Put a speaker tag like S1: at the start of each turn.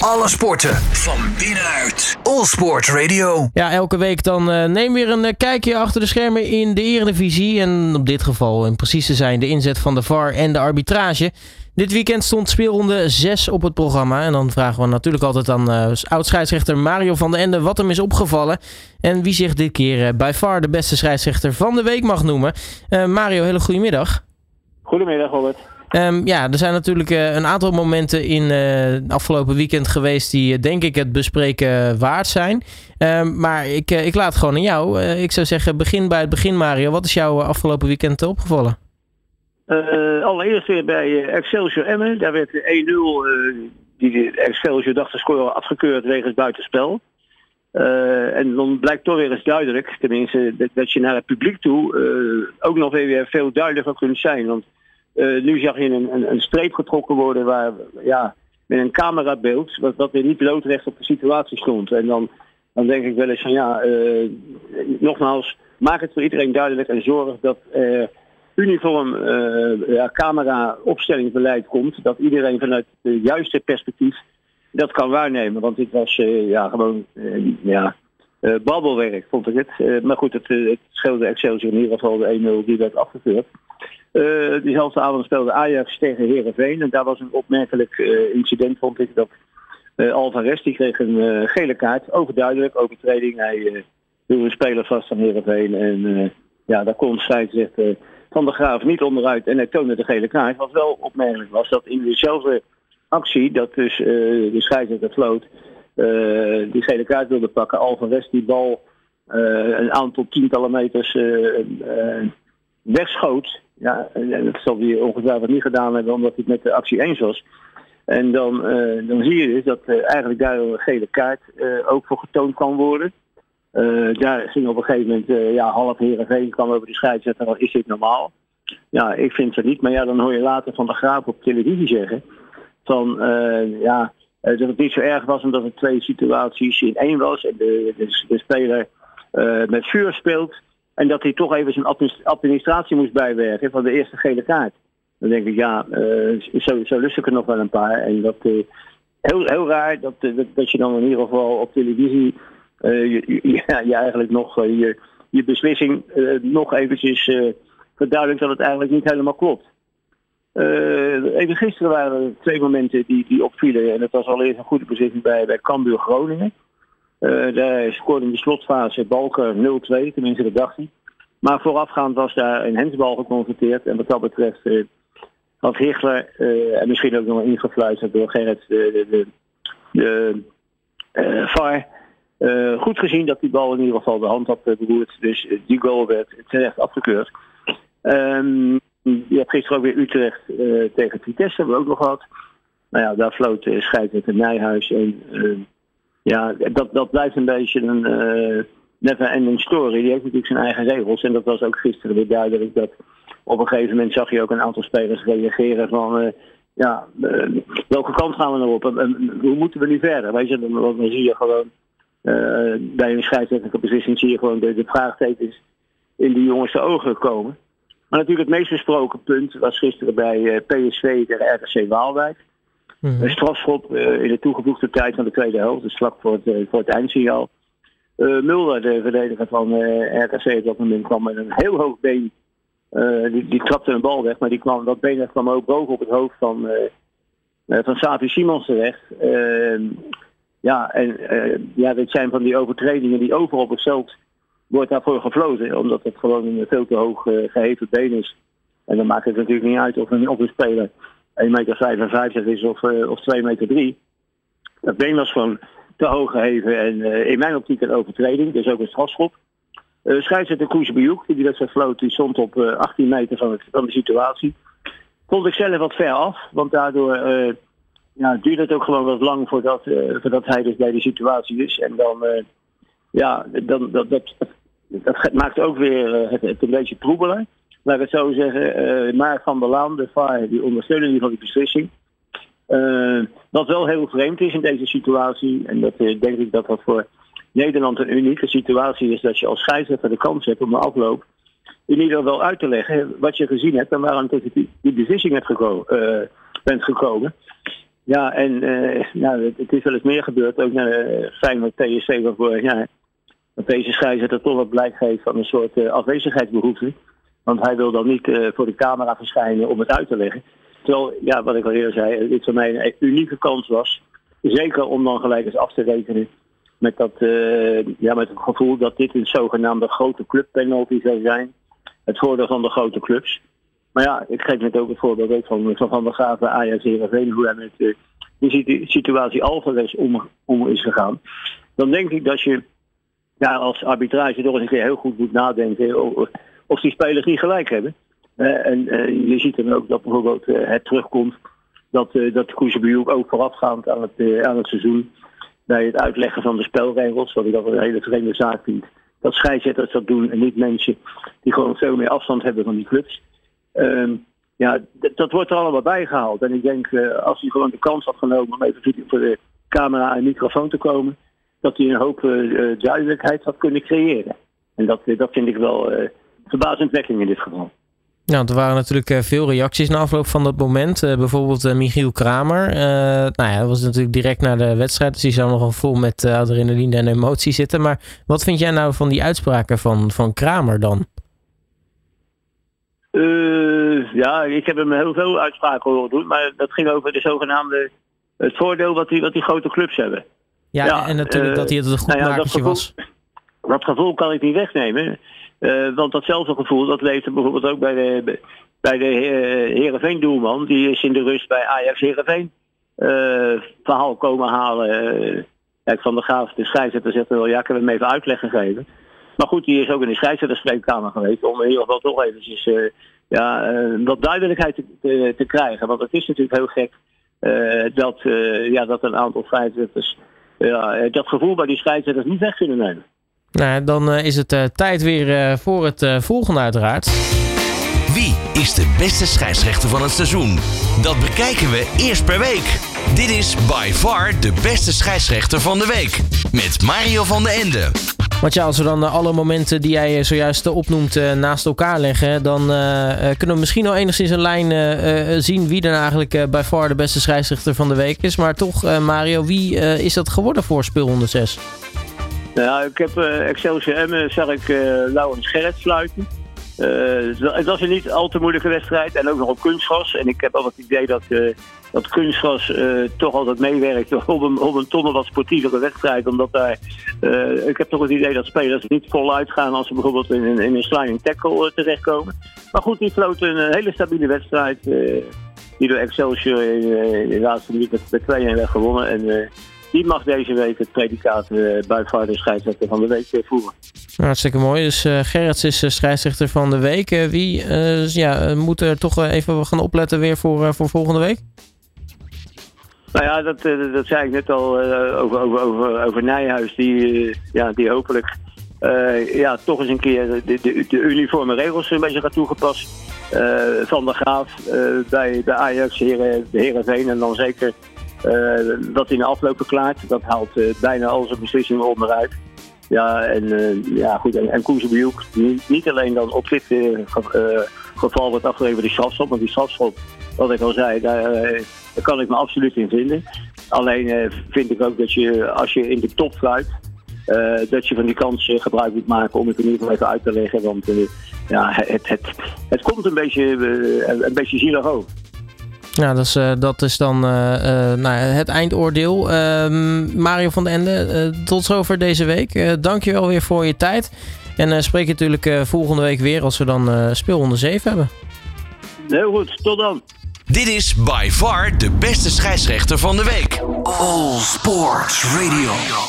S1: Alle sporten van binnenuit. All Sport Radio.
S2: Ja, elke week dan uh, neem weer een uh, kijkje achter de schermen in de Eredivisie. En op dit geval, in precies te zijn, de inzet van de VAR en de arbitrage. Dit weekend stond speelronde 6 op het programma. En dan vragen we natuurlijk altijd aan uh, oud-scheidsrechter Mario van den Ende wat hem is opgevallen. En wie zich dit keer bij VAR de beste scheidsrechter van de week mag noemen. Mario, hele goedemiddag.
S3: Goedemiddag, Robert.
S2: Um, ja, er zijn natuurlijk uh, een aantal momenten in uh, afgelopen weekend geweest die uh, denk ik het bespreken waard zijn. Um, maar ik, ik laat gewoon aan jou. ik zou zeggen, begin bij het begin Mario. Wat is jou afgelopen weekend opgevallen?
S3: allereerst weer bij Excelsior Emmen. Daar werd 1-0, die Excelsior dacht de score afgekeurd wegens buitenspel. en dan blijkt toch weer eens duidelijk, tenminste, dat, dat je naar het publiek toe ook nog weer veel duidelijker kunt zijn. Want uh, nu zag je een, een, streep getrokken worden waar, ja, met een camerabeeld, wat, weer niet loodrecht op de situatie stond. En dan, dan denk ik wel eens van ja, uh, nogmaals, maak het voor iedereen duidelijk en zorg dat er uniform uh, ja, camera-opstellingsbeleid komt. Dat iedereen vanuit het juiste perspectief dat kan waarnemen. Want dit was ja, gewoon ja, babbelwerk, vond ik het. maar goed, het, het scheelde Excelsior in ieder geval de 1-0 die werd afgekeurd. Uh, diezelfde avond speelde Ajax tegen Herenveen. En daar was een opmerkelijk uh, incident, vond ik. Dat uh, Alvarez die kreeg een gele kaart. Overduidelijk, overtreding. Hij hield een speler vast van Herenveen. En ja, daar kon scheidsrechter Van de Graaf niet onderuit. En hij toonde de gele kaart. Wat wel opmerkelijk was, dat in dezelfde actie, dat dus de scheidsrechter floot, die gele kaart wilde pakken. Alvarez die bal een aantal tientallen meters wegschoot. Ja, en dat zal hij ongetwijfeld niet gedaan hebben omdat hij het met de actie eens was. En dan, uh, dan zie je dus dat uh, eigenlijk daar een gele kaart uh, ook voor getoond kan worden. daar ging op een gegeven moment ja, half Heerenveen kwam over de scheidsrechter. Dan is dit normaal? Ja, ik vind het niet. Maar ja, dan hoor je later van de Graaf op televisie zeggen. Van ja, dat het niet zo erg was omdat het twee situaties in één was. En de, de, de speler met vuur speelt. En dat hij toch even zijn administratie moest bijwerken van de eerste gele kaart. Dan denk ik, ja, uh, zo, zo lust ik er nog wel een paar. En dat uh, heel, heel raar dat, dat, dat, je dan in ieder geval op televisie je, je eigenlijk nog je, je beslissing nog eventjes verduidelijkt dat het eigenlijk niet helemaal klopt. even gisteren waren er twee momenten die, die opvielen. En dat was allereerst een goede beslissing bij, bij Cambuur Groningen. Uh, daar scoorde in de slotfase Balker 0-2, tenminste dat dacht hij. Maar voorafgaand was daar een hensbal geconstateerd. En wat dat betreft uh, had Hichler, uh, en misschien ook nog ingefluisterd door Gerrit, de, de, de, de VAR, goed gezien dat die bal in ieder geval de hand had beroerd. Dus die goal werd terecht afgekeurd. Um, je hebt gisteren ook weer Utrecht tegen Vitesse, hebben we ook nog gehad. Nou ja, daar floot uh, scheidsrechter Nijhuis en ja, dat, dat blijft een beetje een uh, never ending story. Die heeft natuurlijk zijn eigen regels. En dat was ook gisteren weer duidelijk. Dat op een gegeven moment zag je ook een aantal spelers reageren van... Uh, ja, uh, welke kant gaan we nou op? En, hoe moeten we nu verder? Weet je, dan, dan zie je gewoon... bij een scheidsrechtelijke beslissing zie je gewoon de, de vraagtekens in die jongens de ogen komen. Maar natuurlijk het meest besproken punt was gisteren bij PSV tegen RKC Waalwijk. Mm Een strafschop in de toegevoegde tijd van de tweede helft, dus vlak voor het, uh, voor het eindsignaal. Uh, Mulder, de verdediger van RKC op dat moment, kwam met een heel hoog been. die, die trapte een bal weg, maar die kwam, dat been kwam ook boven op het hoofd van, van Savi Simons terecht. Ehm, ja, en ja, dit zijn van die overtredingen die overal op het veld wordt daarvoor gefloten, omdat het gewoon een veel te hoog geheven been is. En dan maakt het natuurlijk niet uit of een, of een speler 1,55 meter is of, uh, of 2 meter 3. Dat been was gewoon te hoog geheven en uh, in mijn optiek een overtreding, dus ook een strafschop. Uh, scheidsrechter Koes Bejoek, die wedstrijd floot, die stond op uh, 18 meter van, de situatie. Vond ik zelf wat ver af, want daardoor ja, duurde het ook gewoon wat lang voordat, hij dus bij de situatie is. En dan, ja, dan, dat, dat, dat maakt ook weer het, het een beetje troebeler laat ik het zo zeggen, uh, maar van der Laan, de VAR, die ondersteunen die van die beslissing. Uh, wat wel heel vreemd is in deze situatie, en dat uh, denk ik dat dat voor Nederland een unieke situatie is, dat je als scheidsrechter de kans hebt om de afloop in ieder geval uit te leggen wat je gezien hebt en waarom tot die, beslissing bent gekomen. Ja, en nou, het, is wel eens meer gebeurd. Ook naar uh, Feyenoord PSV van vorig. Dat deze scheidsrechter toch wat blijk geeft van een soort afwezigheidsbehoefte. Want hij wil dan niet voor de camera verschijnen om het uit te leggen. Terwijl, ja, wat ik al eerder zei, dit voor mij een unieke kans was. Zeker om dan gelijk eens af te rekenen met, dat, ja, met het gevoel dat dit een zogenaamde grote clubpenalty zou zijn. Het voordeel van de grote clubs. Maar ja, ik geef net ook het voorbeeld ook van Van, van der Graven, Ajax, Heerenveen, hoe hij met die situatie Alvarez om, om is gegaan. Dan denk ik dat je ja, als arbitrage toch eens een keer heel goed moet nadenken of, die spelers niet gelijk hebben. Uh, en uh, je ziet dan ook dat bijvoorbeeld het terugkomt dat, uh, dat ook voorafgaand aan het, aan het seizoen bij het uitleggen van de spelregels, wat ik dat een hele vreemde zaak vind, dat scheidsrechters dat doen en niet mensen die gewoon veel meer afstand hebben van die clubs. Uh, ja, dat wordt er allemaal bijgehaald. En ik denk, als hij gewoon de kans had genomen om even voor de camera en microfoon te komen, dat hij een hoop duidelijkheid had kunnen creëren. En dat, dat vind ik wel verbazendwekkend in dit geval.
S2: Ja, er waren natuurlijk veel reacties na afloop van dat moment. Uh, bijvoorbeeld Michiel Kramer. Uh, nou ja, dat was natuurlijk direct na de wedstrijd. Dus die zou nogal vol met adrenaline en emotie zitten. Maar wat vind jij nou van die uitspraken van, van Kramer dan?
S3: Ja, ik heb hem heel veel uitspraken horen doen, maar dat ging over de zogenaamde het voordeel wat die, wat die grote clubs hebben.
S2: Ja, ja en natuurlijk dat hij het een goed nou ja, was.
S3: Dat gevoel kan ik niet wegnemen. Uh, want datzelfde gevoel, dat leefde bijvoorbeeld ook bij de, bij de Heerenveen doelman. Die is in de rust bij Ajax Heerenveen verhaal komen halen. Kijk, Van de Graaf, de scheidsrechter, zegt wel, ja, ik heb hem even uitleg gegeven. Maar goed, die is ook in de scheidsrechterspreekkamer geweest om in ieder geval toch eventjes uh, ja, uh, wat duidelijkheid te, te, krijgen. Want het is natuurlijk heel gek uh, dat, ja, dat een aantal scheidsrechters dat gevoel bij die scheidsrechters niet weg kunnen nemen.
S2: Nou, dan is het tijd weer voor het volgende uiteraard.
S1: Wie is de beste scheidsrechter van het seizoen? Dat bekijken we eerst per week. Dit is by far de beste scheidsrechter van de week. Met Mario van den Ende.
S2: Want ja, als we dan alle momenten die jij zojuist opnoemt naast elkaar leggen, dan uh, kunnen we misschien al enigszins een lijn uh, zien wie dan eigenlijk uh, bij far de beste scheidsrechter van de week is. Maar toch, Mario, wie is dat geworden voor speel 106?
S3: Nou ik heb Excelsior M, zag ik Laurens Gerrit fluiten. het was een niet al te moeilijke wedstrijd en ook nog op kunstgras. En ik heb al het idee dat dat kunstgras uh, toch altijd meewerkt op een, op een tonnen wat sportievere wedstrijd. Omdat daar, uh, ik heb toch het idee dat spelers niet voluit gaan als ze bijvoorbeeld in, in een sliding tackle uh, terechtkomen. Maar goed, die floot een hele stabiele wedstrijd. die door Excelsior in, de laatste minuut met 2-1 werd gewonnen. En die mag deze week het predicaat uh, buitenvaarder scheidsrechter van de week voeren.
S2: Hartstikke mooi. Dus uh, Gerrits is uh, scheidsrechter van de week. wie ja, moet er toch even gaan opletten weer voor, voor volgende week?
S3: Nou ja, dat, eh, dat zei ik net al over, over, over, over Nijhuis, die, ja, die hopelijk ja, toch eens een keer de, de, de uniforme regels een beetje gaat toegepast. van de Graaf bij, bij Ajax, Heren, de Herenveen en dan zeker dat hij een afloop verklaart. Dat haalt bijna al zijn beslissingen onderuit. Ja, en, ja, goed, en, en niet, alleen dan op dit geval wordt afgeleverd die strafschop, want die strafschop, wat ik al zei, daar daar kan ik me absoluut in vinden. Alleen uh, vind ik ook dat je, als je in de top fluit, uh, dat je van die kans uh, gebruik moet maken om het in ieder geval even uit te leggen. Want ja, het, het, het komt een beetje, een beetje zielig over.
S2: Ja, dat is, dat is dan nou, het eindoordeel. Ehm, Mario van den Ende, tot zover deze week. dankjewel weer voor je tijd. En spreek je natuurlijk volgende week weer als we dan speel onder 7 hebben.
S3: Heel goed, tot dan.
S1: Dit is by far de beste scheidsrechter van de week.
S4: All Sports Radio.